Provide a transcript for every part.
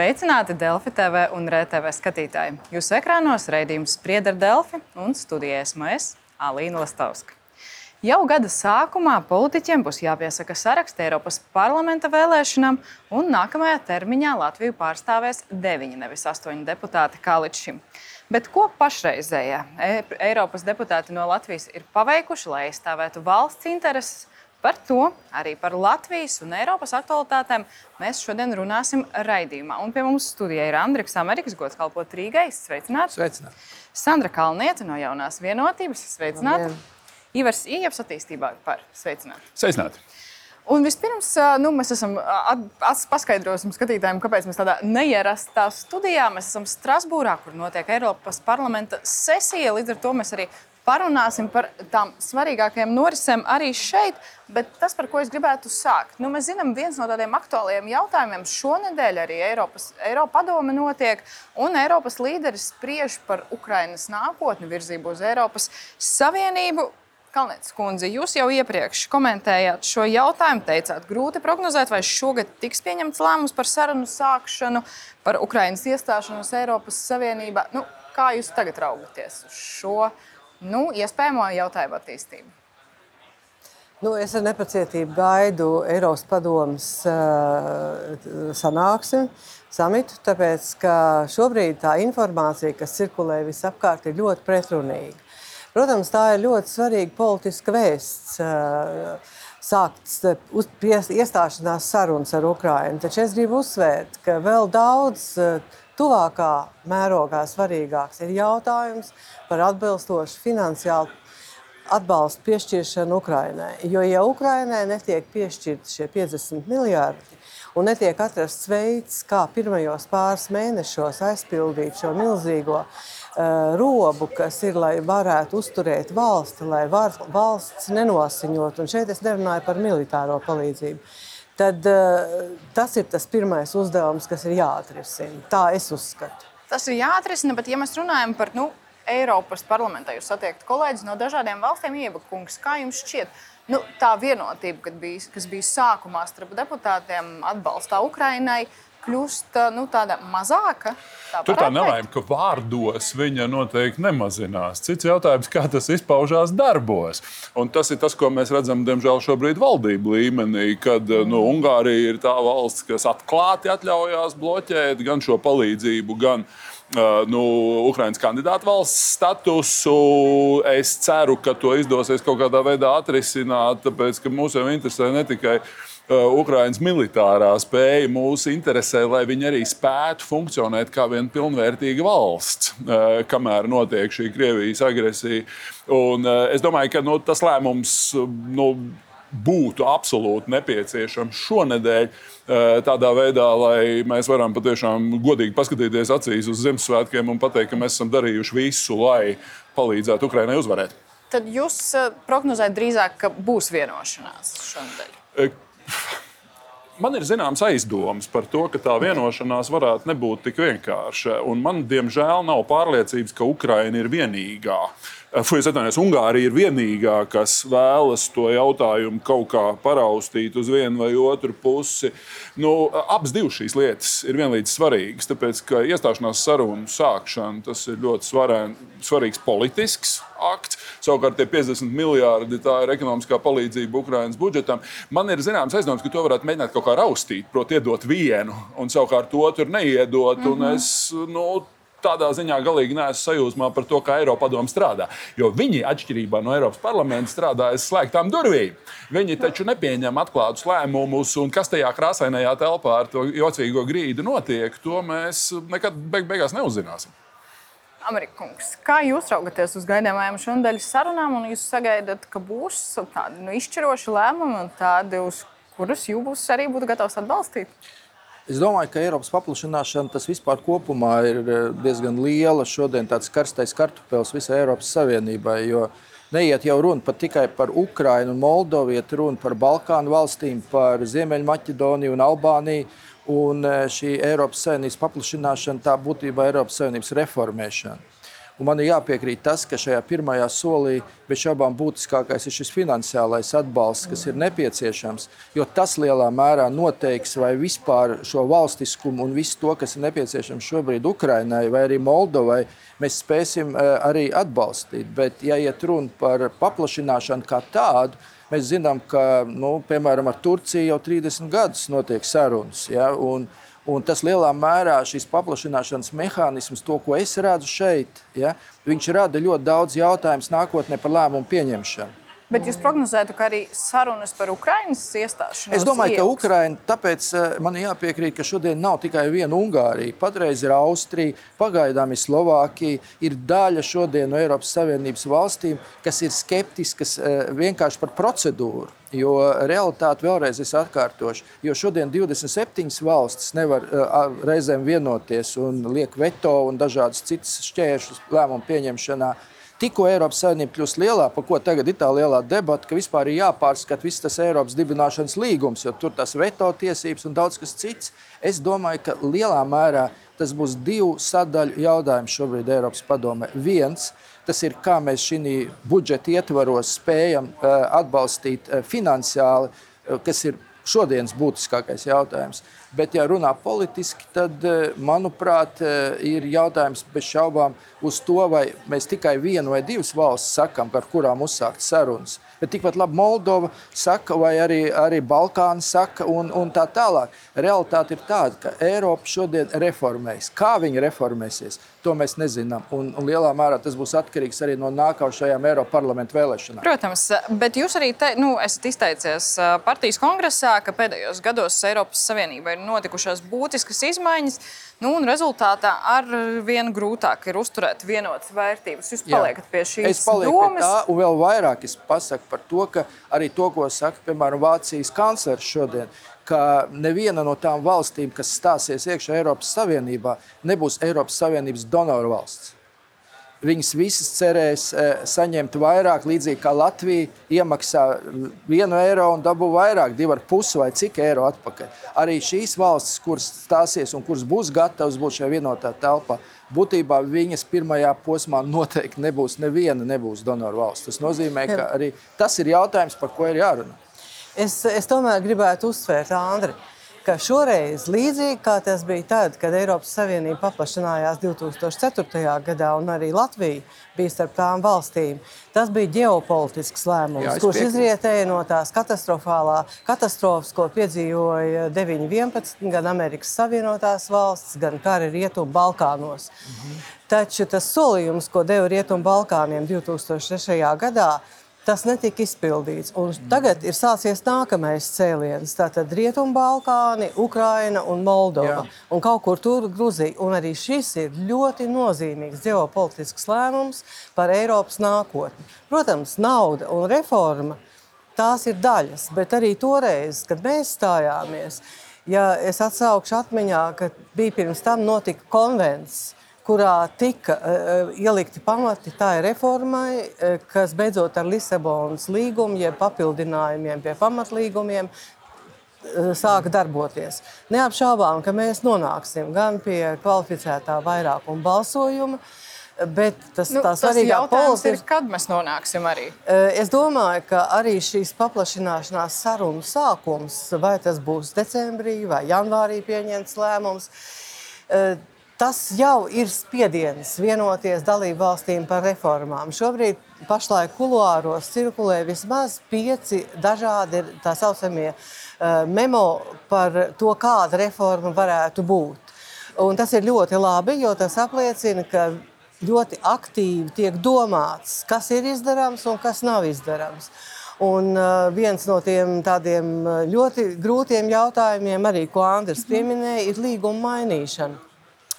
Sveicināti Delfi TV un RTV skatītāji. Jūsu ekrānos raidījums Sprieda ar Delfi un studijā esmu es, Alīna Lastovska. Jau gada sākumā politiķiem būs jāpiesaka saraksts Eiropas parlamenta vēlēšanām, un nākamajā termiņā Latviju pārstāvēs deviņi, nevis astoņi deputāti kā līdz šim. Bet ko pašreizējā Eiropas deputāti no Latvijas ir paveikuši, lai aizstāvētu valsts intereses Par to, arī par Latvijas un Eiropas aktualitātēm mēs šodien runāsim raidījumā. Un pie mums studijā ir Andriks Amerikas gods kalpot Rīgai. Sveicināti! Sveicināti. Sandra Kalniete no jaunās vienotības. Sveicināti! Ivars Ieps attīstībā par sveicināti! Sveicināti! Un vispirms nu, mēs esam paskaidrosim skatītājiem, kāpēc mēs tādā neierastā studijā mēs esam Strasbūrā, kur notiek Eiropas parlamenta sesija. Līdz ar to mēs arī parunāsim par tām svarīgākajām norisēm arī šeit. Bet tas, par ko es gribētu sākt, nu, mēs zinām, viens no tādiem aktuāliem jautājumiem šonadēļ arī Eiropas Eiropa padome notiek, un Eiropas līderis spriež par Ukrainas nākotni virzību uz Eiropas Savienību. Kalnietis kundze, jūs jau iepriekš komentējāt šo jautājumu, teicāt, grūti prognozēt, vai šogad tiks pieņemts lēmums par sarunu sākšanu, par Ukrainas iestāšanos Eiropas Savienībā. Nu, kā jūs tagad raugaties uz šo jautājumu? Nu, iespējamo jautājumu attīstību? Nu, es ar nepacietību gaidu Eiropas padomus uh, sanāksmi, samitu, tāpēc ka šobrīd tā informācija, kas cirkulē visapkārt, ir ļoti pretrunīga. Protams, tā ir ļoti svarīga politiska vēsts. Uh, sākt uz, iestāšanās sarunas ar Ukrajinu. Taču es gribu uzsvērt, ka vēl daudz uh, tuvākā mērogā svarīgāks ir jautājums par atbilstošu finansiālu atbalstu piešķiršanu Ukrainai. Jo, ja Ukrainai netiek piešķirti šie 50 miljardi un netiek atrasts veids, kā pirmajos pāris mēnešos aizpildīt šo milzīgo uh, robu, kas ir, lai varētu uzturēt valsti, lai var, valsts nenosiņot, un šeit es nerunāju par militāro palīdzību tad uh, tas ir tas pirmais uzdevums, kas ir jāatrisina. Tā es uzskatu. Tas ir jāatrisina, bet ja mēs runājam par nu, Eiropas parlamentā, jūs satiekat kolēģis no dažādiem valstīm, ievakungs, kā jums šķiet? Nu, tā vienotība, bija, kas bija sākumā starp deputātiem atbalstā Ukrainai, uh, kļūst nu, tāda mazāka. Tā Tur tā nelaime, ka vārdos viņa noteikti nemazinās. Cits jautājums, kā tas izpaužās darbos. Un tas ir tas, ko mēs redzam, diemžēl, šobrīd valdību līmenī, kad nu, Ungārija ir tā valsts, kas atklāti atļaujās bloķēt gan šo palīdzību, gan uh, nu, Ukraiņas kandidātu valsts statusu. Es ceru, ka to izdosies kaut kādā veidā atrisināt, tāpēc ka mūs jau interesē ne tikai Uh, Ukraiņas militārā spēja mūs interesē, lai viņi arī spētu funkcionēt kā viena pilnvērtīga valsts, uh, kamēr notiek šī Krievijas agresija. Un uh, es domāju, ka nu, tas lēmums nu, būtu absolūti nepieciešams šonadēļ. Tādā veidā, lai mēs varam patiešām godīgi paskatīties acīs uz Ziemassvētkiem un pateikt, ka mēs esam darījuši visu, lai palīdzētu Ukraiņai uzvarēt. Tad jūs prognozējat drīzāk, ka būs vienošanās šonadēļ? Man ir zināms aizdomas par to, ka tā vienošanās varētu nebūt tik vienkārša. Man, diemžēl, nav pārliecības, ka Ukraina ir vienīgā. Es atvainojos, Ungārija ir vienīgā, kas vēlas to jautājumu kaut kā paraustīt uz vienu vai otru pusi. Nu, abas šīs lietas ir vienlīdz svarīgas, tāpēc ka iestāšanās sarunu sākšana tas ir ļoti svarēn, svarīgs politisks akts. Savukārt, tie 50 miljardi ir ekonomiskā palīdzība Ukraiņas budžetam. Man ir zināms aizdoms, ka to varētu mēģināt kaut kā raustīt, proti, iedot vienu un savukārt otru neiedot. Mm -hmm. es, nu, tādā ziņā galīgi neesmu sajūsmā par to, kā Eiropa padome strādā. Jo viņi, atšķirībā no Eiropas parlamenta, strādā aiz slēgtām durvīm. Viņi taču nepieņem atklātus lēmumus, un kas tajā krāsainajā telpā ar to jocīgo grīdu notiek, to mēs nekad beig beigās neuzzināsim. Amerikungs, kā jūs raugaties uz gaidāmajām šodienas sarunām, un jūs sagaidat, ka būs tādi nu, izšķiroši lēmumi, un tādi, uz kurus jūs arī būtu gatavs atbalstīt? Es domāju, ka Eiropas paplašināšana tas vispār kopumā ir eh, diezgan liela. Šodien tāds karstais kartupēlis visai Eiropas Savienībai. Neiet jau runa pat tikai par Ukrajinu un Moldovu, iet runa par Balkānu valstīm, par Ziemeļmaķedoniju un Albāniju. Un e, šī Eiropas Savienības paplašināšana, tā būtībā ir Eiropas Savienības reformēšana. Un man ir jāpiekrīt tas, ka šajā pirmajā solī bez šaubām būtiskākais ir šis finansiālais atbalsts, kas ir nepieciešams. Jo tas lielā mērā noteiks, vai vispār šo valstiskumu un visu to, kas ir nepieciešams šobrīd Ukrainai vai arī Moldovai, mēs spēsim eh, arī atbalstīt. Bet, ja iet runa par paplašināšanu kā tādu, mēs zinām, ka nu, piemēram ar Turciju jau 30 gadus notiek sarunas. Ja, un, Un tas lielā mērā šīs paplašināšanas mehānisms, to, ko es redzu šeit, ja, viņš rada ļoti daudz jautājumu nākotnē par lēmumu pieņemšanu. Bet jūs prognozētu, ka arī sarunas par Ukraiņas iestāšanos? Es domāju, ieaugs? ka Ukraiņa, tāpēc eh, man jāpiekrīt, ka šodien nav tikai viena Ungārija. Patreiz ir Austrija, pagaidām ir Slovākija, ir daļa šodien no Eiropas Savienības valstīm, kas ir skeptiskas eh, vienkārši par procedūru. Jo realitāte vēlreiz es atkārtošu, jo šodien 27 valstis nevar uh, reizēm vienoties un liek veto un dažādas citas šķēršļus lēmumu pieņemšanā. Tikko Eiropas Savienība kļūst lielāka, par ko tagad ir tā lielā debata, ka vispār ir jāpārskata viss tas Eiropas dibināšanas līgums, jo tur tas veto tiesības un daudz kas cits. Es domāju, ka lielā mērā tas būs divu sadaļu jautājums šobrīd Eiropas padomē. Viens, tas ir, kā mēs šī budžeta ietvaros spējam uh, atbalstīt uh, finansiāli, uh, kas ir šodienas būtiskākais jautājums. Bet, ja runā politiski, tad, manuprāt, ir jautājums bez šaubām uz to, vai mēs tikai vienu vai divas valsts sakām, par kurām uzsākt sarunas bet tikpat labi Moldova saka, vai arī, arī Balkāni saka, un, un tā tālāk. Realtāte ir tāda, ka Eiropa šodien reformējas. Kā viņi reformēsies, to mēs nezinām. Un, un lielā mērā tas būs atkarīgs arī no nākamajām Eiropas parlamenta vēlēšanām. Protams, bet jūs arī te, nu, esat izteicies partijas kongresā, ka pēdējos gados Eiropas Savienībā ir notikušās būtiskas izmaiņas. Nu, un rezultātā ar vien grūtāk ir uzturēt vienotas vērtības. Jūs paliekat Jā. pie šīs domas. Pie tā, un vēl vairāk es pasaku par to, ka arī to, ko saka piemēram Vācijas kanclers šodien, ka neviena no tām valstīm, kas stāsies iekšā Eiropas Savienībā, nebūs Eiropas Savienības donoru valsts. Viņas visas cerēs e, saņemt vairāk, līdzīgi kā Latvija iemaksā vienu eiro un dabū vairāk, divu ar pusi vai cik eiro atpakaļ. Arī šīs valstis, kuras stāsies un kuras būs gatavas būt šajā vienotā telpā, būtībā viņas pirmajā posmā noteikti nebūs neviena nebūs donoru valsts. Tas nozīmē, ka arī tas ir jautājums, par ko ir jārunā. Es, es tomēr gribētu uzsvērt, Andri, ka šoreiz, līdzīgi kā tas bija tad, kad Eiropas Savienība paplašinājās 2004. gadā, un arī Latvija bija starp tām valstīm, tas bija ģeopolitisks lēmums, Jā, kurš izrietēja no tās katastrofālā katastrofas, ko piedzīvoja 9.11. gan Amerikas Savienotās valsts, gan kara Rietumu Balkānos. Mhm. Taču tas solījums, ko deva Rietumu Balkāniem 2006. gadā, tas netika izpildīts. Un tagad ir sācies nākamais cēliens. Tātad Rietumbalkāni, Ukraina un Moldova. Jā. Un kaut kur tur Gruzija. Un arī šis ir ļoti nozīmīgs ģeopolitisks lēmums par Eiropas nākotni. Protams, nauda un reforma tās ir daļas, bet arī toreiz, kad mēs stājāmies, ja es atsaukšu atmiņā, ka bija pirms tam notika konvencija kurā tika uh, ielikti pamati tā reformai, uh, kas beidzot ar Lisabonas līgumu, jeb papildinājumiem pie pamatlīgumiem, uh, sāka darboties. Neapšaubām, ka mēs nonāksim gan pie kvalificētā vairākuma balsojuma, Bet tas, nu, tas jautājums ir, kad mēs nonāksim arī. Es domāju, ka arī šīs paplašināšanās sarunu sākums, vai tas būs decembrī vai janvārī pieņemts lēmums, Tas jau ir spiediens vienoties dalību valstīm par reformām. Šobrīd pašlaik kuluāros cirkulē vismaz pieci dažādi tā saucamie uh, memo par to, kāda reforma varētu būt. Un tas ir ļoti labi, jo tas apliecina, ka ļoti aktīvi tiek domāts, kas ir izdarāms un kas nav izdarāms. Un uh, viens no tiem tādiem ļoti grūtiem jautājumiem, arī ko Andris pieminēja, ir līguma mainīšana.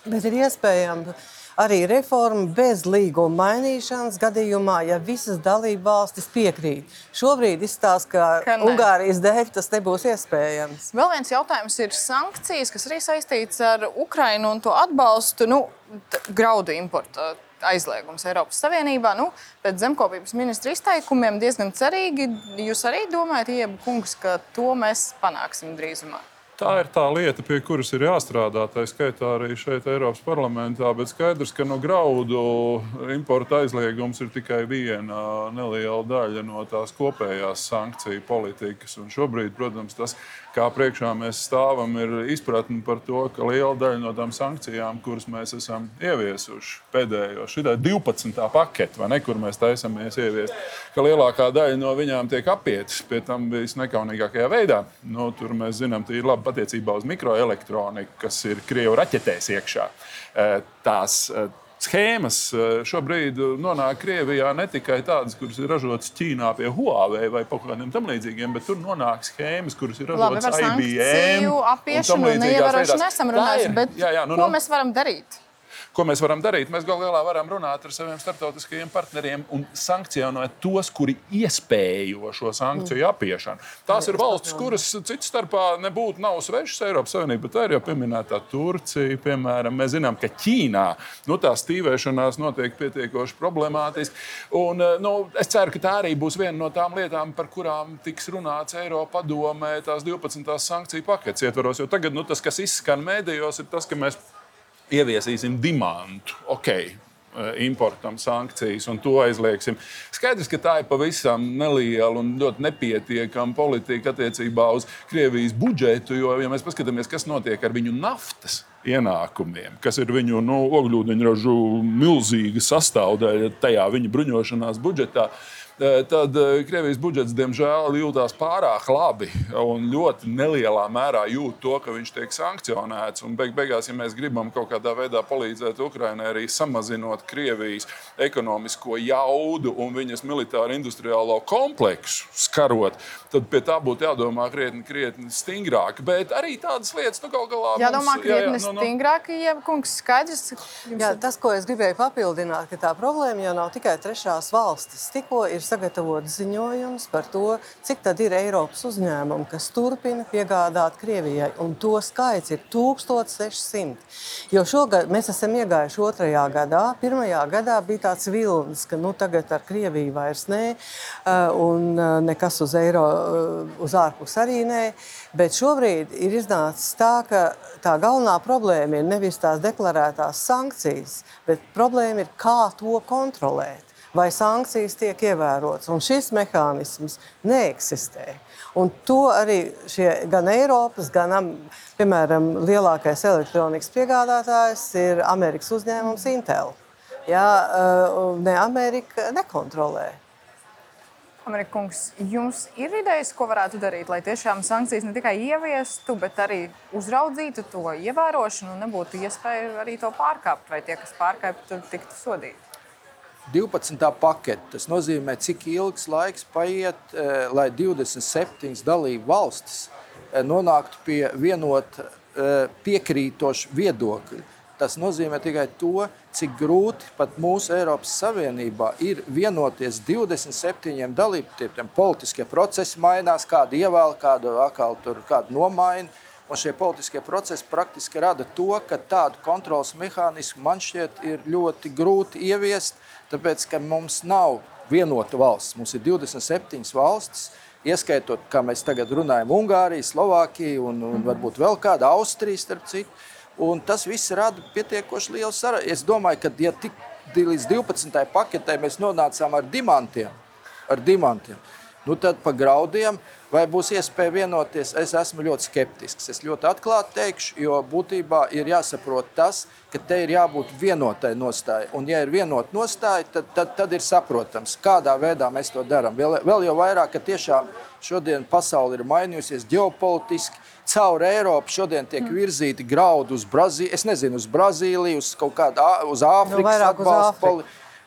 Bet ir iespējama arī reforma bez līguma mainīšanas gadījumā, ja visas dalību valstis piekrīt. Šobrīd izstāsta, ka, ka ne. Ungārijas dēļ tas nebūs iespējams. Vēl viens jautājums ir sankcijas, kas arī saistīts ar Ukrainu un to atbalstu nu, graudu importu. Aizliegums Eiropas Savienībā. Nu, pēc zemkopības ministra izteikumiem diezgan cerīgi. Jūs arī domājat, Ieba kungs, ka to mēs panāksim drīzumā? Tā ir tā lieta, pie kuras ir jāstrādā. Tā skaitā arī šeit, Eiropas parlamentā. Bet skaidrs, ka no graudu importa aizliegums ir tikai viena neliela daļa no tās kopējās sankciju politikas. Un šobrīd, protams, tas, kā priekšā mēs stāvam, ir izpratne par to, ka liela daļa no tām sankcijām, kuras mēs esam ieviesuši pēdējo, šī 12. pakete, ne, kur mēs taisamies ieviest, ka lielākā daļa no viņām tiek apietas pie tam visnekaunīgākajā veidā. Nu, tur mēs zinām, ka ir labi attiecībā uz mikroelektroniku, kas ir Krievijas raķetēs iekšā. Eh, tās eh, schēmas eh, šobrīd nonāk Krievijā ne tikai tādas, kuras ir ražotas Ķīnā pie Huawei vai kaut kādiem tam līdzīgiem, bet tur nonāk schēmas, kuras ir ražotas IBM. Apiešanu un neievērošanu esam runājuši, bet jā, jā, nu, ko nu. mēs varam darīt? Ko mēs varam darīt? Mēs galu galā varam runāt ar saviem starptautiskajiem partneriem un sankcionēt tos, kuri iespējo šo sankciju apiešanu. Tās ir valstis, kuras citas starpā nebūtu nav svešas Eiropas Savienībai. Tā ir jau pieminētā Turcija, piemēram. Mēs zinām, ka Ķīnā nu, tā stīvēšanās notiek pietiekoši problemātiski. Un, eh, nu, es ceru, ka tā arī būs viena no tām lietām, par kurām tiks runāts Eiropas padomē, tās 12. sankciju paketes ietvaros. Jo tagad nu, tas, kas izskan mēdījos, ir tas, ka mēs ieviesīsim dimantu. Okay importam sankcijas un to aizliegsim. Skaidrs, ka tā ir pavisam neliela un ļoti nepietiekama politika attiecībā uz Krievijas budžetu. Jo, ja mēs paskatāmies, kas notiek ar viņu naftas ienākumiem, kas ir viņu nu, ogļūdeņražu milzīga sastāvdaļa tajā viņa bruņošanās budžetā, tad Eh, tad Krievijas budžets, diemžēl, jūtas pārāk labi un ļoti nelielā mērā jūt to, ka viņš tiek sankcionēts. Un beig beigās, ja mēs gribam kaut kādā veidā palīdzēt Ukraiņai, arī samazinot Krievijas ekonomisko jaudu un viņas militāro industriālo kompleksu skarot, tad pie tā būtu jādomā krietni, krietni stingrāk. Bet arī tādas lietas, nu, gal galā. Jādomā mums, krietni jā, jā, no, no. stingrāk, ja kungs skaidrs. Jā, tas, ko es gribēju papildināt, ka tā problēma jau nav tikai trešās valstis. Tikko ir sagatavots ziņojums par to, cik tad ir Eiropas uzņēmumi, kas turpina piegādāt Krievijai. Un to skaits ir 1600. Jo šogad mēs esam iegājuši otrajā gadā. Pirmajā gadā bija tāds vilnis, ka nu, tagad ar Krieviju vairs nē, eh, un eh, nekas uz eiro, eh, uz ārpus arī nē. Bet šobrīd ir iznācis tā, ka tā galvenā problēma ir nevis tās deklarētās sankcijas, bet problēma ir, kā to kontrolēt vai sankcijas tiek ievērotas. Šis mehānisms neeksistē. Un to arī šie, gan Eiropas, gan, piemēram, lielākais elektronikas piegādātājs ir Amerikas uzņēmums Intel. Jā, ne Amerika nekontrolē. Amerikungs, jums ir idejas, ko varētu darīt, lai tiešām sankcijas ne tikai ieviestu, bet arī uzraudzītu to ievērošanu un nebūtu iespēja arī to pārkāpt, vai tie, kas pārkāpj, tiktu sodīti? 12. pakete. Tas nozīmē, cik ilgs laiks paiet, eh, lai 27 dalību valstis eh, nonāktu pie vienota eh, piekrītoša viedokļa. Tas nozīmē tikai to, cik grūti pat mūsu Eiropas Savienībā ir vienoties 27 dalībniekiem. Politiskie procesi mainās, kāda ievēl, kādu atkal tur kādu nomaina. Un šie politiskie procesi praktiski rada to, ka tādu kontrols mehānismu man šķiet ir ļoti grūti ieviest. Tāpēc, ka mums nav vienota valsts, mums ir 27 valstis, ieskaitot, kā mēs tagad runājam, Ungāriju, Slovākiju un, un varbūt vēl kādu Austriju, starp citu. Un tas viss rada pietiekoši lielu sarunu. Es domāju, ka ja tik līdz 12. paketē mēs nonācām ar dimantiem, ar dimantiem nu tad pa graudiem Vai būs iespēja vienoties? Es esmu ļoti skeptisks. Es ļoti atklāti teikšu, jo būtībā ir jāsaprot tas, ka te ir jābūt vienotai nostājai. Un, ja ir vienota nostāja, tad, tad, tad ir saprotams, kādā veidā mēs to darām. Vēl, vēl jau vairāk, ka tiešām šodien pasaule ir mainījusies ģeopolitiski. Caur Eiropu šodien tiek mm. virzīti graudi uz Brazīliju, es nezinu, uz Brazīliju, uz kaut kādu uz Āfrikas nu, atbalstu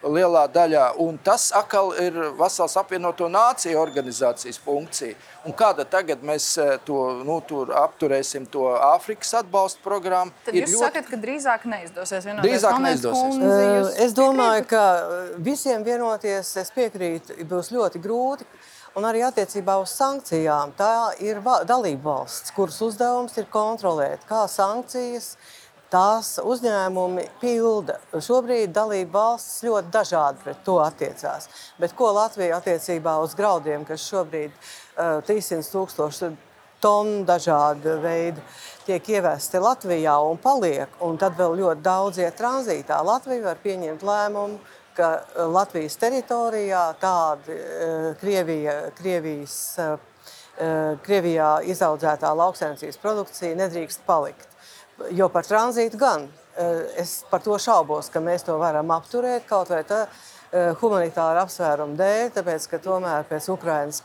lielā daļā. Un tas atkal ir vesels apvienoto nāciju organizācijas funkcija. Un kāda tagad mēs eh, to nu, apturēsim, to Āfrikas atbalsta programmu? Tad jūs ļoti... sakat, ka drīzāk neizdosies vienoties. Drīzāk neizdosies. Uh, es domāju, ka visiem vienoties, es piekrītu, būs ļoti grūti. Un arī attiecībā uz sankcijām. Tā ir dalība valsts, kuras uzdevums ir kontrolēt, kā sankcijas uh, tās uzņēmumi pilda. Šobrīd dalība valsts ļoti dažādi pret to attiecās. Bet ko Latvija attiecībā uz graudiem, kas šobrīd uh, 300 tūkstoši tonu dažādu veidu tiek ievesti Latvijā un paliek, un tad vēl ļoti daudz iet tranzītā. Latvija var pieņemt lēmumu, ka Latvijas teritorijā tāda Krievija, Krievijas, Krievijā izaudzētā lauksainicības produkcija nedrīkst palikt. Jo par tranzītu gan. Es par to šaubos, ka mēs to varam apturēt kaut vai tā humanitāra apsvērumu dēļ, tāpēc ka tomēr pēc Ukrainas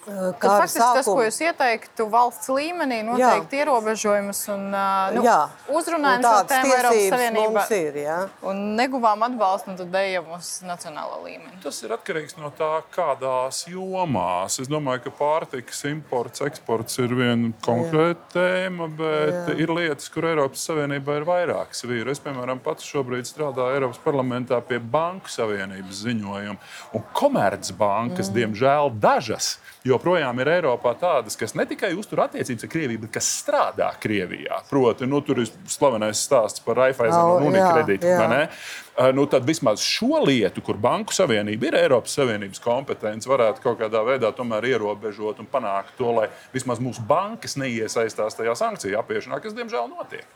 Kā faktiski sākumu. tas, ko jūs ieteiktu valsts līmenī, noteikti jā. ierobežojumus un nu, uzrunājums ar tēmu Eiropas Savienībā. Ir, jā. un neguvām atbalstu, un tad ejam uz nacionālo līmeni. Tas ir atkarīgs no tā, kādās jomās. Es domāju, ka pārtikas imports, eksports ir viena konkrēta tēma, bet jā. ir lietas, kur Eiropas Savienībā ir vairākas vīri. Es, piemēram, pats šobrīd strādāju Eiropas parlamentā pie Banku Savienības ziņojuma. Un Komercbankas, mm. diemžēl, dažas joprojām ir Eiropā tādas, kas ne tikai uztur attiecības ar Krieviju, bet kas strādā Krievijā. Proti, nu, tur ir slavenais stāsts par Raiffeisen un Unikredītu. Nu, tad vismaz šo lietu, kur Banku Savienība ir Eiropas Savienības kompetence, varētu kaut kādā veidā ierobežot un panākt to, lai vismaz mūsu bankas neiesaistās tajā sankciju apiešanā, kas diemžēl notiek.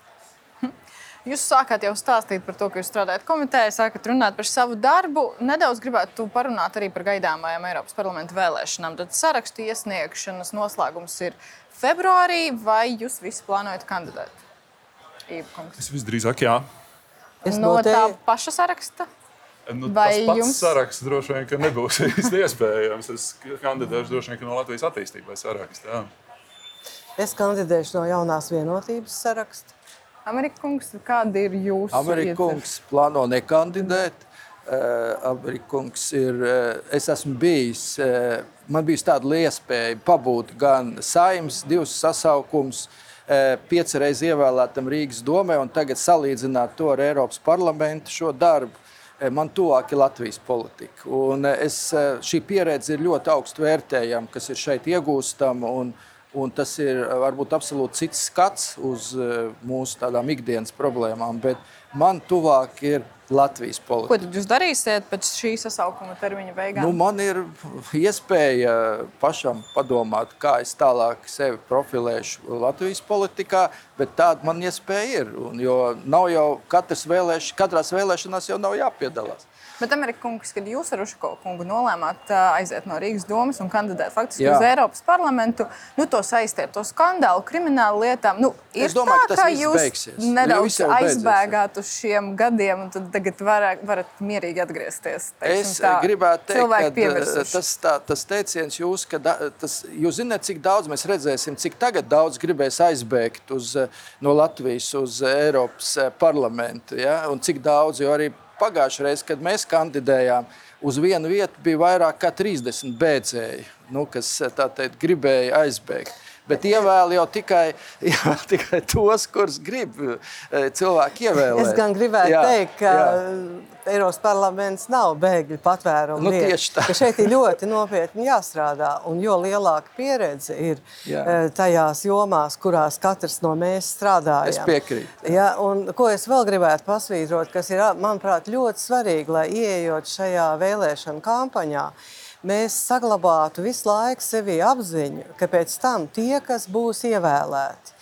Jūs sākāt jau stāstīt par to, ka jūs strādājat komitejā, sākat runāt par savu darbu. Nedaudz gribētu parunāt arī par gaidāmajām Eiropas parlamenta vēlēšanām. Tad sarakstu iesniegšanas noslēgums ir februārī, vai jūs visi plānojat kandidēt? Es visdrīzāk, jā. Es no noteikti... tā paša saraksta? Nu, Vai tas pats jums... saraksts droši vien nebūs iespējams. Es kandidēšu droši vien no Latvijas attīstības saraksta. Jā. Es kandidēšu no jaunās vienotības saraksta. Amerikungs, kāda ir jūsu Amerikungs plāno nekandidēt. Uh, Amerikungs ir, uh, es esmu bijis, uh, man bija tāda iespēja pabūt gan saimnes, divus sasaukumus, pieci reizes ievēlētam Rīgas domē, un tagad salīdzināt to ar Eiropas parlamentu šo darbu. Man tuvāk ir Latvijas politika. Un es, šī pieredze ir ļoti augstu vērtējama, kas ir šeit iegūstama. Un, Un tas ir varbūt absolūti cits skats uz mūsu tādām ikdienas problēmām, bet man tuvāk ir Latvijas politika. Ko tad jūs darīsiet pēc šī sasaukuma termiņa beigām? Nu, man ir iespēja pašam padomāt, kā es tālāk sevi profilēšu Latvijas politikā, bet tāda man iespēja ir. Un, jo nav jau katras vēlēšanas, katrās vēlēšanās jau nav jāpiedalās. Bet, Amerikas kungs, kad jūs ar Ušako kungu nolēmāt aiziet no Rīgas domas un kandidēt faktiski Jā. uz Eiropas parlamentu, nu, to saistīt ar to skandālu, kriminālu lietām, nu, ir es domāju, tā, ka, ka jūs beigsies. nedaudz nu, aizbēgāt uz šiem gadiem, un tagad varat, varat mierīgi atgriezties. Teiksim, es tā, gribētu teikt, ka tas, tā, tas teiciens jūs, ka da, tas, jūs zināt, cik daudz mēs redzēsim, cik tagad daudz gribēs aizbēgt uz, no Latvijas uz Eiropas parlamentu, ja? un cik daudz, jo arī Pagājušajā reizē, kad mēs kandidējām, uz vienu vietu bija vairāk kā 30 bēdzēji, nu, kas teikt, gribēja aizbēgt. Bet ievēl jau tikai, ievēl tikai tos, kurus grib eh, cilvēki ievēlēt. Es gan gribētu jā, teikt, ka jā. Eiropas parlaments nav bēgļu patvērumu nu, vieta. Šeit ir ļoti nopietni jāstrādā. Un jo lielāka pieredze ir jā. Eh, tajās jomās, kurās katrs no mēs strādājam. Es piekrītu. Ja, un, ko es vēl gribētu pasvītrot, kas ir, manuprāt, ļoti svarīgi, lai ieejot šajā vēlēšanu kampaņā, mēs saglabātu visu laiku sevi apziņu, ka pēc tam tie, kas būs ievēlēti,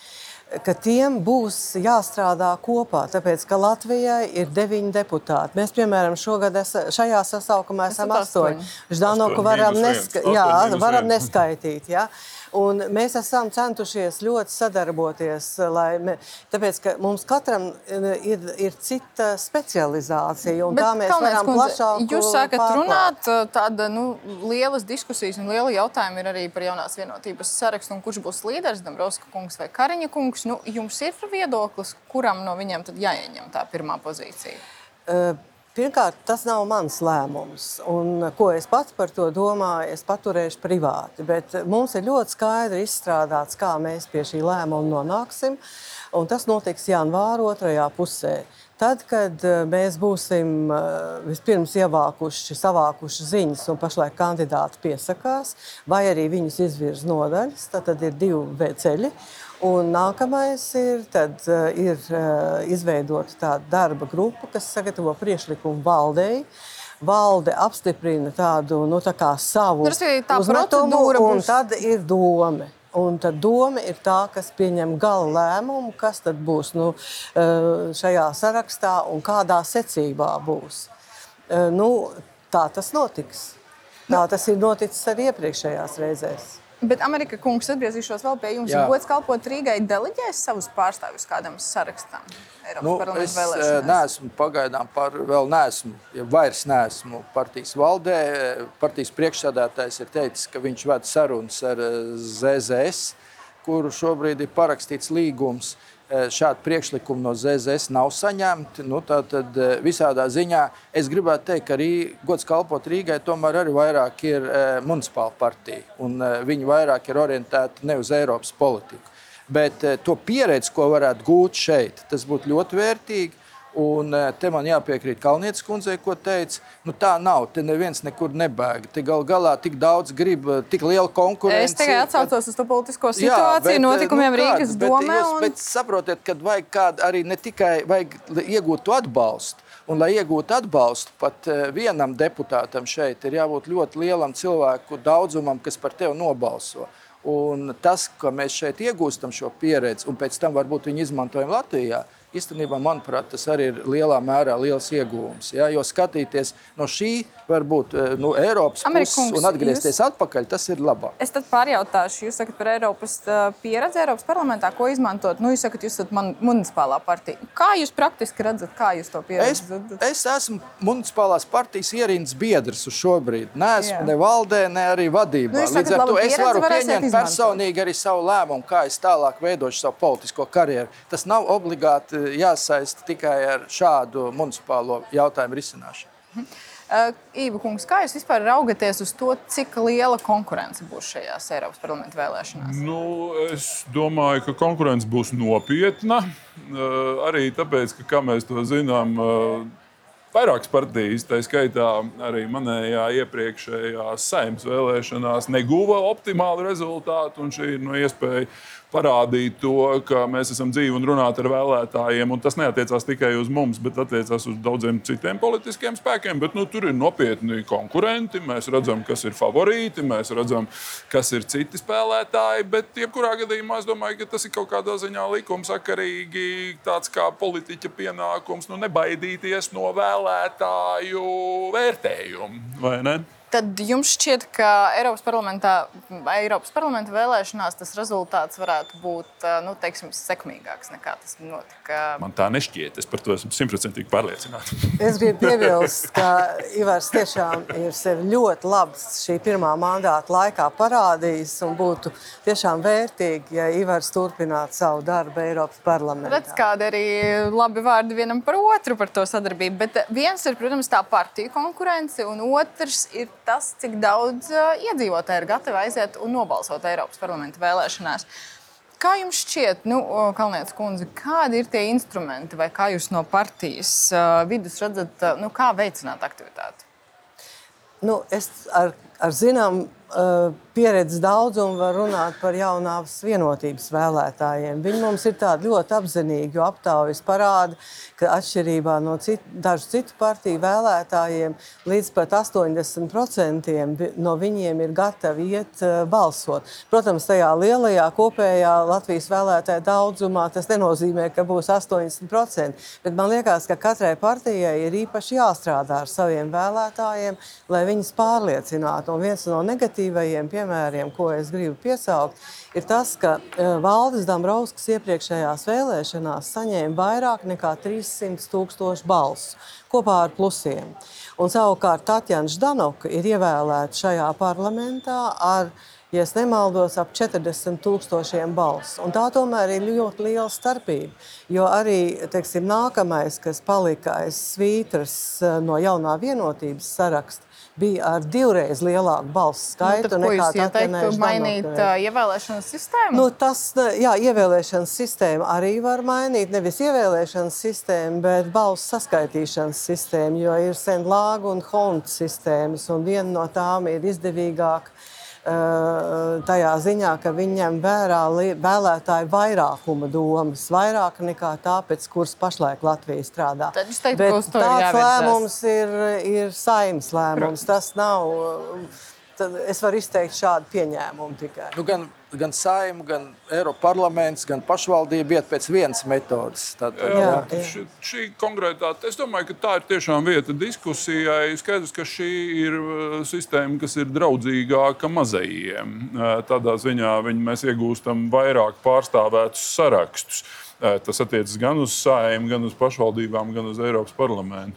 ka tiem būs jāstrādā kopā. Tāpēc, ka Latvijai ir deviņi deputāti. Mēs, piemēram, šogad es, šajā sasaukumā esam astoņi. Ždanoku varam, neska jā, varam neskaitīt. Ja? Un mēs esam centušies ļoti sadarboties, mē, tāpēc, ka mums katram ir, ir cita specializācija. Bet, kā mēs varam plašāk Jūs sākat pārklāt. runāt, tāda nu, lielas diskusijas un liela jautājuma ir arī par jaunās vienotības sarakstu un kurš būs līderis, Dombrovska kungs vai Kariņa kungs. Nu, jums ir viedoklis, kuram no viņiem tad jāieņem tā pirmā pozīcija? Uh, Pirmkārt, tas nav mans lēmums. Un, ko es pats par to domāju, es paturēšu privāti. Bet mums ir ļoti skaidri izstrādāts, kā mēs pie šī lēmuma nonāksim. Tas notiks janvāra otrajā pusē. Tad, kad eh, mēs būsim eh, vispirms ievākuši, savākuši ziņas, un pašlaik kandidāti piesakās, vai arī viņus izvirza nodaļas, tad, tad ir divi ceļi. Un nākamais ir, tad, uh, ir uh, izveidota tāda darba grupa, kas sagatavo priekšlikumu valdei. Valde apstiprina tādu nu, tā savu nu, uzmetumu, un tad ir doma. Un tad doma ir tā, kas pieņem gala lēmumu, kas tad būs nu, šajā sarakstā un kādā secībā būs. Nu, tā tas notiks. Tā tas ir noticis arī iepriekšējās reizēs. Bet Amerika kungs atgriezīšos vēl pie jums. Gods kalpot Rīgai deleģēs savus pārstāvjus kādam sarakstam. Eiropas nu, es vēlēšanās. neesmu pagaidām par, vēl neesmu, ja vairs neesmu partijas valdē. Partijas priekšsēdētājs ir teicis, ka viņš ved sarunas ar ZZS, kuru šobrīd ir parakstīts līgums. Uh, Eh, šādi priekšlikumi no ZZS nav saņemti. Nu, tad eh, visādā ziņā es gribētu teikt, ka arī gods kalpot Rīgai tomēr arī vairāk ir eh, municipāla partija. Un viņi vairāk ir orientēti ne uz Eiropas politiku. Bet to pieredzi, ko varētu gūt šeit, tas būtu ļoti vērtīgi. Un eh, te man jāpiekrīt Kalnietes kundzei, ko teica. Nu, tā nav. Te neviens nekur nebēg. Te gal galā tik daudz grib, eh, tik liela konkurence. Es tikai atsaucos uz to politisko situāciju, jā, bet, notikumiem nu, Rīgas bet domē. Jūs, un... Bet saprotiet, ka vajag kādu arī ne tikai vajag iegūt to atbalstu. Un, lai iegūtu atbalstu pat eh, vienam deputātam šeit, ir jābūt ļoti lielam cilvēku daudzumam, kas par tevi nobalso. Un tas, ka mēs šeit iegūstam šo pieredzi, un pēc tam varbūt viņu izmantojam Latvijā, īstenībā, manuprāt, tas arī ir lielā mērā liels iegūms. Ja? Jo skatīties no šī, varbūt eh, no Eiropas Amerikungs, puses un atgriezties jūs... atpakaļ, tas ir labāk. Es tad pārjautāšu, jūs sakat par Eiropas pieredzi Eiropas parlamentā, ko izmantot. Nu, jūs sakat, jūs esat municipālā partija. Kā jūs praktiski redzat, kā jūs to pieredzat? Es, es esmu municipālās partijas ierindas biedrs uz šo brīdi. Nē, esmu ne valdē, ne arī vadībā. Nu, Līdz ar to es varu pieņemt personīgi arī savu lēmumu, kā es tālāk veidošu savu politisko karjeru. Tas nav obligāti jāsaista tikai ar šādu municipālo jautājumu risināšanu. Uh, Īva kungs, kā jūs vispār raugaties uz to, cik liela konkurence būs šajās Eiropas parlamenta vēlēšanās? Nu, es domāju, ka konkurence būs nopietna. Uh, arī tāpēc, ka, kā mēs to zinām, uh, Vairākas partijas, tā skaitā arī manējā iepriekšējā saimnes vēlēšanās, neguva optimālu rezultātu. Šī ir no iespēja parādīt to, ka mēs esam dzīvi un runāt ar vēlētājiem. Tas neatiecās tikai uz mums, bet attiecās uz daudziem citiem politiskiem spēkiem. Bet, nu, tur ir nopietni konkurenti. Mēs redzam, kas ir favorīti, mēs redzam, kas ir citi spēlētāji. Bet, jebkurā gadījumā, es domāju, ka tas ir kaut kādā ziņā likumsakarīgi tāds kā politiķa pienākums nu, nebaidīties no vēlētāju vērtējumu tad jums šķiet, ka Eiropas, Eiropas parlamenta vēlēšanās tas rezultāts varētu būt nu, teiksim, sekmīgāks nekā tas notika? Man tā nešķiet. Es par to esmu simtprocentīgi pārliecināts. es gribu piebilst, ka Ivars tiešām ir sevi ļoti labs šī pirmā mandāta laikā parādījis un būtu tiešām vērtīgi, ja Ivars turpinātu savu darbu Eiropas parlamentā. Redz, kādi arī labi vārdi vienam par otru par to sadarbību. Bet viens ir, protams, tā partiju konkurence, un otrs ir tas, cik daudz iedzīvotāji ir gatavi aiziet un nobalsot Eiropas parlamenta vēlēšanās. Kā jums šķiet, nu, Kalnietes kundze, kādi ir tie instrumenti, vai kā jūs no partijas vidus redzat, nu, kā veicināt aktivitāti? Nu, es ar, ar zināmu uh, pieredzes daudzumu var runāt par jaunās vienotības vēlētājiem. Viņi mums ir tādi ļoti apzinīgi, jo aptaujas parāda, ka atšķirībā no citu, dažu citu partiju vēlētājiem līdz pat 80% no viņiem ir gatavi iet uh, balsot. Protams, tajā lielajā kopējā Latvijas vēlētāju daudzumā tas nenozīmē, ka būs 80%, bet man liekas, ka katrai partijai ir īpaši jāstrādā ar saviem vēlētājiem, lai viņus pārliecinātu. Un viens no negatīvajiem piemēriem piemēriem, ko es gribu piesaukt, ir tas, ka e, Valdis Dombrovskis iepriekšējās vēlēšanās saņēma vairāk nekā 300 tūkstošu balsu kopā ar plusiem. Un savukārt Tatjana Ždanoka ir ievēlēta šajā parlamentā ar ja nemaldos, ap 40 tūkstošiem balsu. Un tā tomēr ir ļoti liela starpība. Jo arī teiksim, nākamais, kas palika aiz svītras e, no jaunā vienotības saraksta, bija ar divreiz lielāku balsu skaitu nu, nekā Tatjana mainīt uh, ievēlēšanas sistēmu? Nu, tas, jā, ievēlēšanas sistēma arī var mainīt. Nevis ievēlēšanas sistēma, bet balsu saskaitīšanas sistēma, jo ir Sendlāga un Honta sistēmas, un viena no tām ir izdevīgāka tajā ziņā, ka viņi ņem vērā vēlētāju vairākuma domas, vairāk nekā tā, pēc kuras pašlaik Latvija strādā. Tad es teiktu, Bet tāds lēmums ir, ir saimnes lēmums. Tas nav tad es varu izteikt šādu pieņēmumu tikai. Nu, gan, gan saima, gan Eiropas parlaments, gan pašvaldība iet pēc vienas metodes. Tad, Jā, jā. Šī, šī konkrētā, es domāju, ka tā ir tiešām vieta diskusijai. Skaidrs, ka šī ir uh, sistēma, kas ir draudzīgāka mazajiem. Uh, Tādā ziņā viņi, mēs iegūstam vairāk pārstāvētus sarakstus. Uh, Tas attiecas gan uz saimnu, gan uz pašvaldībām, gan uz Eiropas parlamentu.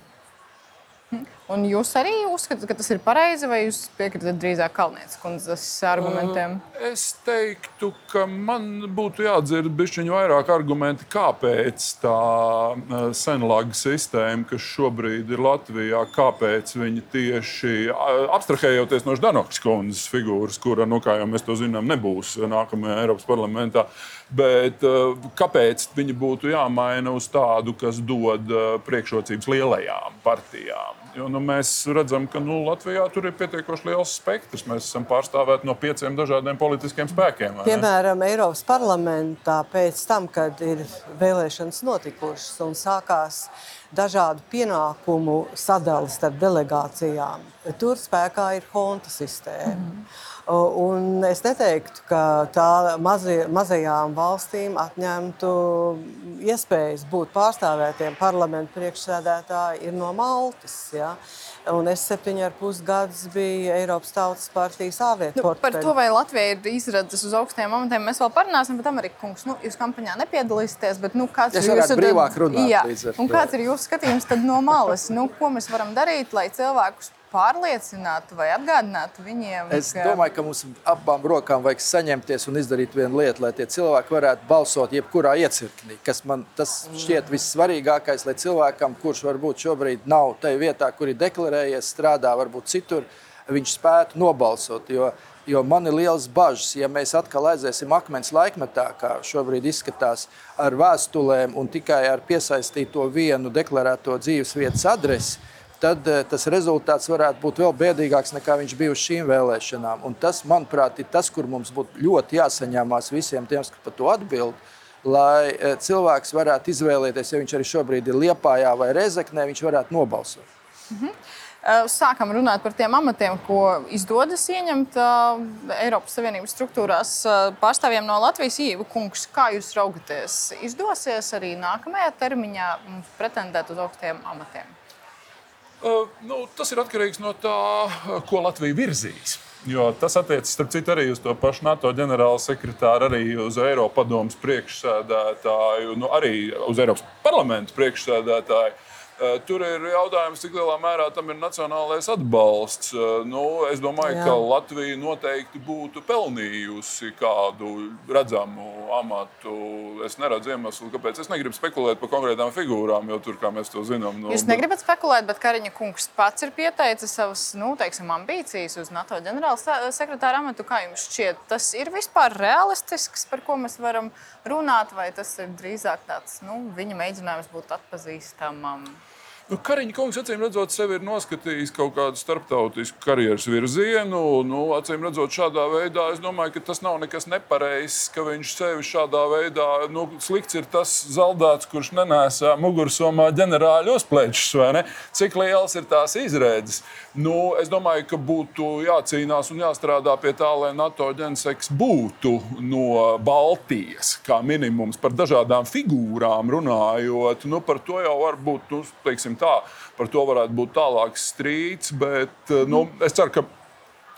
Un jūs arī uzskatāt, ka tas ir pareizi, vai jūs piekrītat drīzāk Kalnietes kundzes argumentiem? Es teiktu, ka man būtu jādzird bišķiņu vairāk argumenti, kāpēc tā eh, senlaga sistēma, kas šobrīd ir Latvijā, kāpēc viņi tieši a- abstrahējoties no Ždanokas kundzes figūras, kura, nu, kā jau mēs to zinām, nebūs nākamajā Eiropas parlamentā. Bet eh, kāpēc viņi būtu jāmaina uz tādu, kas dod priekšrocības lielajām partijām? Jo nu, mēs redzam, ka nu, Latvijā tur ir pietiekoši liels spektrs. Mēs esam pārstāvēti no pieciem dažādiem politiskiem spēkiem. vai ne? Piemēram, Eiropas parlamentā pēc tam, kad ir vēlēšanas notikušas un sākās dažādu pienākumu sadali starp delegācijām, tur spēkā ir honta sistēma. Mm. Un es neteiktu, ka tā mazie, mazajām valstīm atņemtu iespējas būt pārstāvētiem. Parlamentu priekšsēdētāji ir no Maltas. Ja? Un es septiņu ar pus gadus biju Eiropas Tautas partijas ārlietu Nu, par to, vai Latvija ir izredzes uz augstiem amatiem, mēs vēl parunāsim. Bet, Amerika kungs, nu, jūs kampaņā nepiedalīsieties. Bet, nu, kāds ir jūsu- brīvāk runāt Jā, kāds ir jūsu skatījums tad no malas? Nu, ko mēs varam darīt, lai cilvēkus pārliecinātu vai atgādinātu viņiem? Es domāju, ka mums abām rokām vajag saņemties un izdarīt vienu lietu, lai tie cilvēki varētu balsot jebkurā iecirknī. Man tas šķiet vissvarīgākais, lai cilvēkam, kurš varbūt šobrīd nav tajā vietā, kur ir deklarējies, strādā varbūt citur, viņš spētu nobalsot. Jo, jo man ir liels bažas, ja mēs atkal aiziesim akmens laikmetā, kā šobrīd izskatās, ar vēstulēm un tikai ar piesaistīto vienu deklarēto dzīvesvietas adresi tad eh, tas rezultāts varētu būt vēl bēdīgāks nekā viņš bija uz šīm vēlēšanām. Un tas, manuprāt, ir tas, kur mums būtu ļoti jāsaņemās visiem tiem, kas par to atbild. Lai eh, cilvēks varētu izvēlēties, ja viņš arī šobrīd ir Liepājā vai Rezeknē, viņš varētu nobalsot. Uh, Sākam runāt par tiem amatiem, ko izdodas ieņemt Eiropas Savienības struktūrās pārstāvjiem no Latvijas. Ieva kungs, kā jūs raugaties? Izdosies arī nākamajā termiņā mums pretendēt uz augstiem amatiem? Uh, nu, tas ir atkarīgs no tā, uh, ko Latvija virzīs. Jo tas attiecas, starp citu, arī uz to pašu NATO ģenerāla sekretāru, arī uz Eiropas padomus priekšsēdētāju, nu, arī uz Eiropas parlamentu priekšsēdētāju. Uh, Tur ir jautājums, cik lielā mērā tam ir nacionālais atbalsts. Uh, Nu, es domāju, Jā. ka Latvija noteikti būtu pelnījusi kādu redzamu amatu. Es neredzu iemeslu, kāpēc. Es negribu spekulēt par konkrētām figūrām, jo tur, kā mēs to zinām, nu, Jūs negribat spekulēt, bet Kariņa kungs pats ir pieteicis savas nu, teiksim, ambīcijas uz NATO ģenerāla se- sekretāra amatu. Kā jums šķiet, tas ir vispār realistisks, par ko mēs varam runāt, vai tas ir drīzāk tāds nu, viņa mēģinājums būt atpazīstamam? Nu, Kariņš kungs, acīm redzot, sevi ir noskatījis kaut kādu starptautisku karjeras virzienu. Nu, acīm redzot, šādā veidā es domāju, ka tas nav nekas nepareizs, ka viņš sevi šādā veidā, nu, slikts ir tas zaldāts, kurš nenēsā mugursomā ģenerāļu uzplēčus? Cik liels ir tās izredzes? Nu, es domāju, ka būtu jācīnās un jāstrādā pie tā, lai NATO ģenseks būtu no Baltijas, kā minimums par dažādām figūrām runājot. Nu, par to jau var būt, nu, teiksim tā, par to varētu būt tālāks strīds, bet nu, es ceru, ka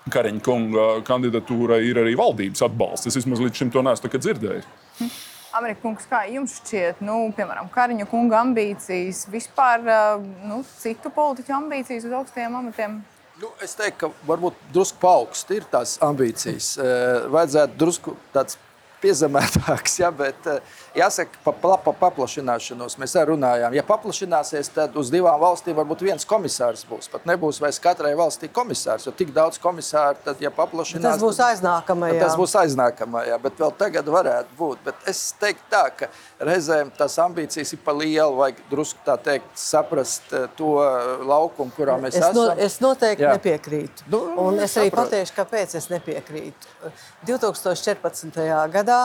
Kariņa kunga kandidatūrai ir arī valdības atbalsts. Es vismaz līdz šim to neesmu dzirdējis. Amerikas kungs, kā jums šķiet, nu, piemēram, Kariņa kunga ambīcijas, vispār uh, nu, citu politiķu ambīcijas uz augstiem amatiem? Nu, es teiktu, ka varbūt drusku paaugst ir tās ambīcijas. Eh, Vajadzētu drusku tāds piezemētāks, ja, bet eh, jāsaka, pa, pa, pa paplašināšanos mēs arī runājām. Ja paplašināsies, tad uz divām valstīm varbūt viens komisārs būs. Pat nebūs vairs katrai valstī komisārs, jo tik daudz komisāru, tad, ja paplašinās, Tas būs aiznākamajā. Tas būs aiznākamajā, bet vēl tagad varētu būt. Bet es teiktu, tā, ka reizēm tās ambīcijas ir par lielu. Vajag drusku tā teikt, saprast eh, to laukumu, kurā mēs Es, no, esam. es noteikti Jā. Nepiekrītu. Nu, Un es arī saprotu. pateikšu, kāpēc es nepiekrītu. 2014. gadā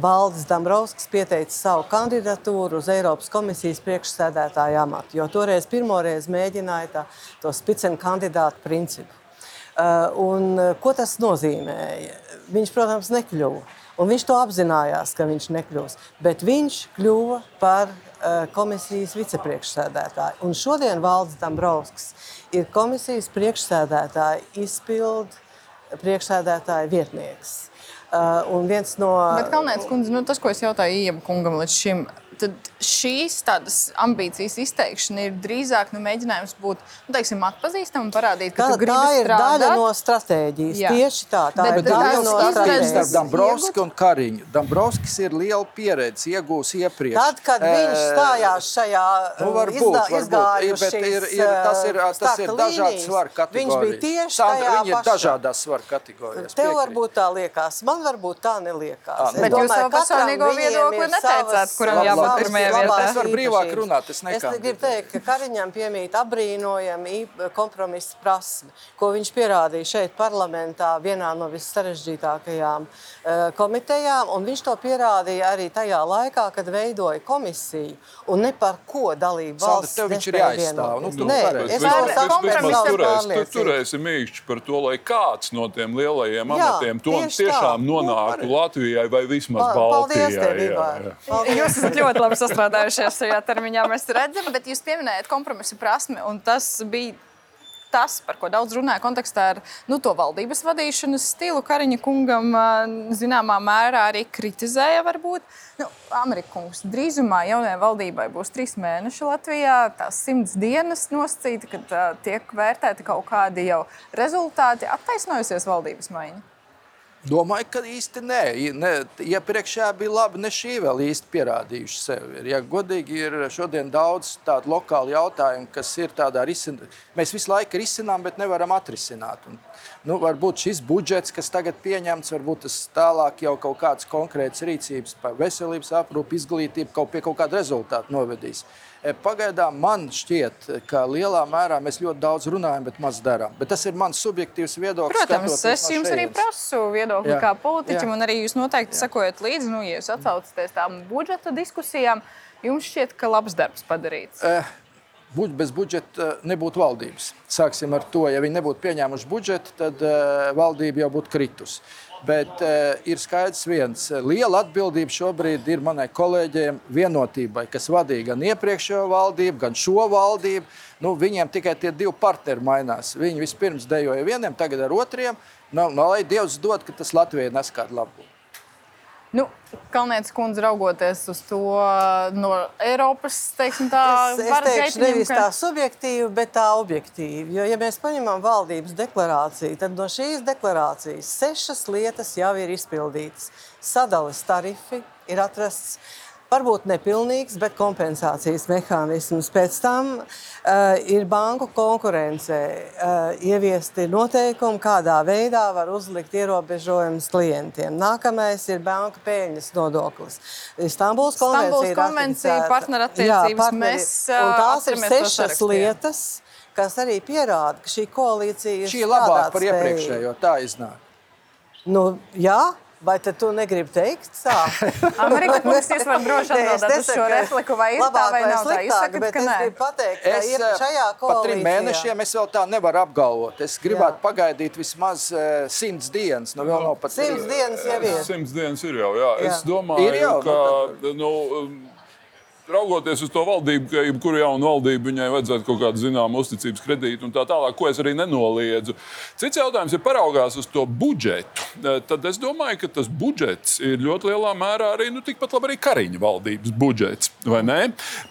Valdis Dombrovskis pieteica savu kandidatūru uz Eiropas komisijas priekšsēdētāja amatu, jo toreiz pirmoreiz mēģināja tā, to spicenu kandidātu principu. Un, ko tas nozīmēja? Viņš, protams, nekļuva. Un viņš to apzinājās, ka viņš nekļūs. Bet viņš kļuva par uh, komisijas vicepriekšsēdētāju. Un šodien Valdis Dombrovskis ir komisijas priekšsēdētāja izpildu priekšsēdētāja vietnieks. Uh, un viens no. Bet, Kalnēts kundze, nu, tas, ko es jautāju Ieba kungam līdz šim, tad šīs tādas ambīcijas izteikšana ir drīzāk nu, mēģinājums būt nu, teiksim, atpazīstamam un parādīt, ka tā, tā ir strādāt. daļa no stratēģijas. Jā. Tieši tā, tā Bet ir daļa ir no stratēģijas. Starp Dombrovskis un Kariņu. Dombrovskis ir liela pieredze, iegūs iepriekš. Tad, kad viņš Eh, stājās šajā Nu, varbūt, izgā, varbūt. bet ir, ir, tas ir, tas ir līnijas, svaru kategorijas. Viņš bija tieši Sandra, tajā pašā. dažādās svaru kategorijās. Tev varbūt tā liekas, man varbūt tā neliekās. Es nu Bet jūs domāju, savu katram personīgo viedokli neteicāt, kuram jābūt pirmajā vietā. Es varu brīvāk runāt, es Es nekandidēju. gribu teikt, ka Kariņam piemīt apbrīnojama kompromisa prasme, ko viņš pierādīja šeit parlamentā vienā no vissarežģītākajām uh, komitejām. un Viņš to pierādīja arī tajā laikā, kad veidoja komisiju un ne par ko dalību valsts. tev viņš ir jāizstāv, nu, tu Nē, es Bet to vismaz- saku kompromisā pēc savas turēs, tu pārliecības. turēsi mīkšķi par to, lai kāds no tiem lielajiem Jā, amatiem to tiešām Nu, nonāktu Latvijai vai vismaz Paldies, Baltijai. tev, jā, jā. Paldies. Jūs esat ļoti labi sastrādājušies šajā termiņā, mēs redzam, bet jūs pieminējat kompromisu prasmi, un tas bija tas, par ko daudz runāja kontekstā ar nu, to valdības vadīšanas stilu. Kariņa kungam zināmā mērā arī kritizēja, varbūt. Nu, Amerikungs drīzumā jaunajai valdībai būs trīs mēneši Latvijā, tās simts dienas nosacīta, kad ā, tiek vērtēti kaut kādi jau rezultāti. Attaisnojusies valdības maiņa. Domāju, ka īsti nē. Ne. Iepriekšējā bija labi, ne šī vēl īsti pierādījuši sevi. Ja godīgi, ir šodien daudz tādu lokālu jautājumu, kas ir tādā risinājumā. Mēs visu laiku risinām, bet nevaram atrisināt. Un, nu, varbūt šis budžets, kas tagad pieņemts, varbūt tas tālāk jau kaut kādas konkrētas rīcības par veselības aprūpi, izglītību, kaut pie kaut kāda rezultāta novedīs. E, Pagaidām man šķiet, ka lielā mērā mēs ļoti daudz runājam, bet maz darām. Bet tas ir mans subjektīvs viedoklis. Protams, es no jums arī šejienes. prasu viedokli Jā. kā politiķim, Jā. un arī jūs noteikti sekojat līdzi, nu, ja jūs atsaucaties tām budžeta diskusijām. Jums šķiet, ka labs darbs padarīts. Buď, bez budžeta nebūtu valdības. Sāksim ar to, ja viņi nebūtu pieņēmuši budžetu, tad uh, valdība jau būtu kritusi. Bet uh, ir skaidrs viens. Liela atbildība šobrīd ir manai kolēģiem vienotībai, kas vadīja gan iepriekšējo valdību, gan šo valdību. Nu, viņiem tikai tie divi partneri mainās. Viņi vispirms dejoja vieniem, tagad ar otriem. Nu, nu, lai Dievs dod, ka tas Latvijai nes kādu labumu. Nu, Kalnietis kundze raugoties uz to no Eiropas, teiksim, tā Es, es teikšu, nevis ka- tā subjektīvi, bet tā objektīvi. Jo, ja mēs paņemam valdības deklarāciju, tad no šīs deklarācijas sešas lietas jau ir izpildītas. Sadales tarifi ir atrasts. Varbūt nepilnīgs, bet kompensācijas mehānisms. Pēc tam uh, ir banku konkurence, uh, ieviesti noteikumi, kādā veidā var uzlikt ierobežojumus klientiem. Nākamais ir banka peļņas nodoklis. Istanbuls konvencija, Stambuls konvencija, ratificēta. partnerattiecības, Jā, partneri. mēs, Un ā, tās ir sešas lietas, kas arī pierāda, ka šī koalīcija ir Šī ir labāka par iepriekšējo. Tā iznāk. Nu, jā, vai tad tu negribi teikt tā? Amerika kungs, jūs varat droši atbildēt uz šo repliku, vai ir tā vai nav tā. Jūs sakat, bet ka es nē. gribu pateikt, ka Es ir šajā pa trim koalīcijā. mēnešiem es vēl tā nevaru apgalvot. Es gribētu Jā. pagaidīt vismaz uh, simts dienas. Nu, vēl nav pat Simts dienas jau ir. Simts dienas ir jau. Jā. Jā. Es domāju, Ir jau, ka. nu, Nu, um, Raugoties uz to valdību, ka jebkuru jaunu valdību viņai vajadzētu kaut kādu zināmu uzticības kredītu un tā tālāk, ko es arī nenoliedzu. Cits jautājums ir paraugās uz to budžetu. Eh, Tad es domāju, ka tas budžets ir ļoti lielā mērā arī nu, tikpat labi arī Kariņa valdības budžets. vai ne?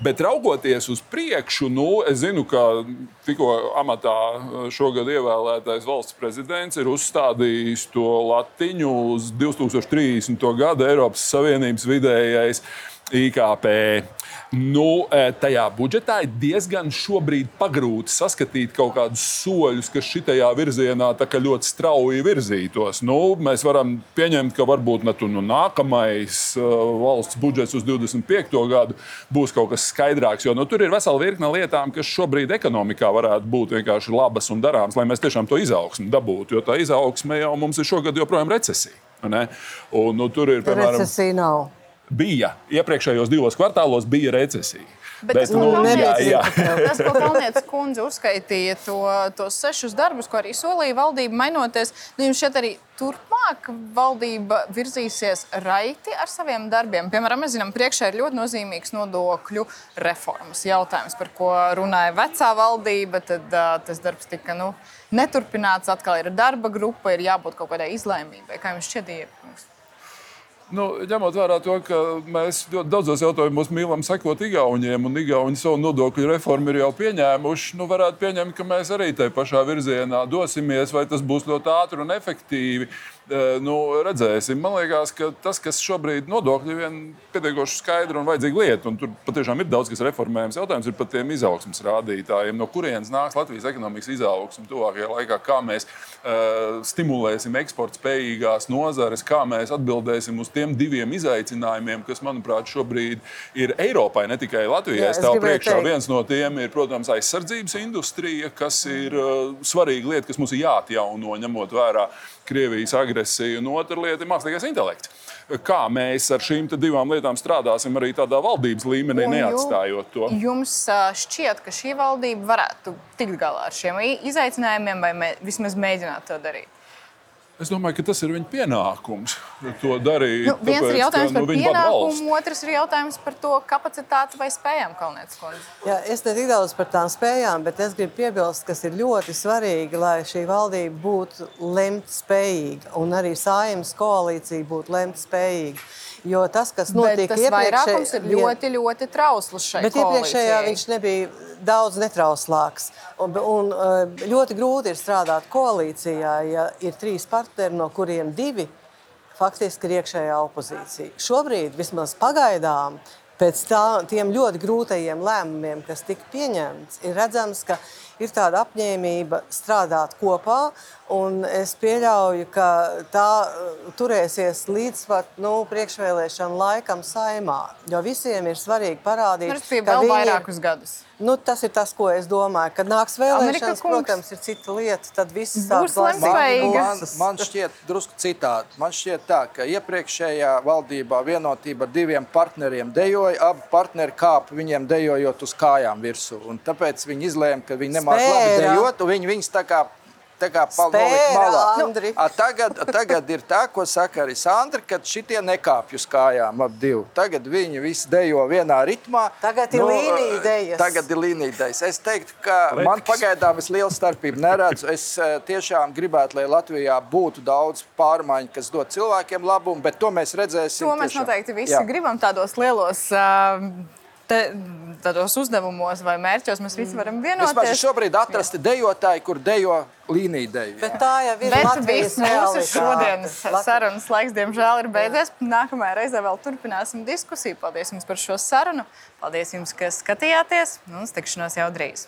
Bet raugoties uz priekšu, nu, es zinu, ka tikko amatā eh, šogad ievēlētais valsts prezidents ir uzstādījis to latiņu uz 2030. gada Eiropas Savienības vidējais IKP. Nu, eh, tajā budžetā ir diezgan šobrīd pagrūti saskatīt kaut kādus soļus, kas šajā virzienā ļoti strauji virzītos. Nu, mēs varam pieņemt, ka varbūt ne, tu, nu, nākamais uh, valsts budžets uz 25. gadu būs kaut kas skaidrāks. Jo nu, tur ir vesela virkne lietām, kas šobrīd ekonomikā varētu būt vienkārši labas un darāmas, lai mēs tiešām to izaugsmu dabūtu. Jo tā izaugsme jau mums ir šogad joprojām recesija. Un, nu, tur ir, piemēram, Recesija nav. Bija iepriekšējos divos kvartālos bija recesija. Bet Bet, tas, ko nu, jā, jā. tas, ko Kalnietis kundze uzskaitīja, to, tos sešus darbus, ko arī solīja valdība mainoties, nu, jums šeit arī turpmāk valdība virzīsies raiti ar saviem darbiem. Piemēram, mēs zinām, priekšā ir ļoti nozīmīgs nodokļu reformas jautājums, par ko runāja vecā valdība. Tad uh, tas darbs tika nu, neturpināts. Atkal ir darba grupa, ir jābūt kaut kādai izlēmībai. Kā jums šķiet? Nu, ņemot vērā to, ka mēs ļoti daudzos jautājumos mīlam sekot Igauniem, un Igauni savu nodokļu reformu ir jau pieņēmuši, nu, varētu pieņemt, ka mēs arī tajā pašā virzienā dosimies, vai tas būs ļoti ātri un efektīvi. Nu, redzēsim. Man liekas, ka tas, kas šobrīd nodokļi, ir pietiekoši skaidra un vajadzīga lieta. Un tur patiešām ir daudz kas reformējams. Jautājums ir par tiem izaugsmas rādītājiem. No kurienes nāks Latvijas ekonomikas izaugsme tuvākajā laikā? Kā mēs uh, stimulēsim eksporta spējīgās nozares, kā mēs atbildēsim uz tiem diviem izaicinājumiem, kas, manuprāt, šobrīd ir Eiropai, ne tikai Latvijai. Jā, priekšā teikt. viens no tiem ir, protams, aizsardzības industrija, kas ir uh, svarīga lieta, kas mums ir jāatjauno, ņemot vērā Krievijas agresiju. Un otra lieta ir mākslīgais intelekts. Kā mēs ar šīm divām lietām strādāsim arī tādā valdības līmenī, Un neatstājot to? Jums šķiet, ka šī valdība varētu tikt galā ar šiem izaicinājumiem, vai mē, vismaz mēģināt to darīt? Es domāju, ka tas ir viņa pienākums to darīt. Nu, viens tāpēc, ir jautājums ka, par nu, vada valsti. pienākumu, otrs ir jautājums par to kapacitāti vai spējām Kalnietes kundze. Jā, es ne tik daudz par tām spējām, bet es gribu piebilst, kas ir ļoti svarīgi, lai šī valdība būtu lemt spējīga un arī saimnes koalīcija būtu lemt spēja. Jo tas, kas Bet notika tas vairākums ir ļoti, ļoti trausls Bet iepriekšējā viņš nebija daudz netrauslāks. Un, un uh, ļoti grūti ir strādāt koalīcijā, ja ir trīs partneri, no kuriem divi faktiski ir iekšējā opozīcija. Šobrīd, vismaz pagaidām, pēc tā, tiem ļoti grūtajiem lēmumiem, kas tika pieņemts, ir redzams, ka ir tāda apņēmība strādāt kopā. Un es pieļauju, ka tā uh, turēsies līdz pat nu, priekšvēlēšanu laikam saimā. Jo visiem ir svarīgi parādīt, Nu, ka viņi- vairākus gadus. Nu, tas ir tas, ko es domāju. Kad nāks vēlēšanas, protams, ir cita lieta. Tad viss Būs lemtspējīga. Man, man šķiet, drusku citādi. Man šķiet, tā, ka iepriekšējā valdībā vienotība ar diviem partneriem dejoja. Abi partneri kāpa viņiem dejojot uz kājām virsū. Un tāpēc viņi izlēma, ka viņi nemāķi labi dejot, un viņi viņus tā kā. Tā kā palika malā. Andri. A, tagad, tagad ir tā, ko saka arī Sandra, ka šitie nekāpj uz kājām ap divu. Tagad viņi visi dejo vienā ritmā. Tagad ir līnija dejas. Tagad ir līnija dejas. Es teiktu, ka man Letkis. pagaidām es lielu starpību neredzu. Es eh, tiešām gribētu, lai Latvijā būtu daudz pārmaiņu, kas dod cilvēkiem labumu, bet to mēs redzēsim. To mēs tiešām. noteikti visi Jā. gribam tādos lielos. ā, Te, tādos uzdevumos vai mērķos mēs visi varam ir vienoties. šobrīd atrasti dejotāji, kur dejo līniju deju. Bet tā jau ir Bet Latvijas viss mūsu šodienas sarunas laiks, diemžēl, ir beidzies. Nākamajā reizē vēl turpināsim diskusiju. Paldies jums par šo sarunu. Paldies jums, ka skatījāties. Un tikšanos jau drīz.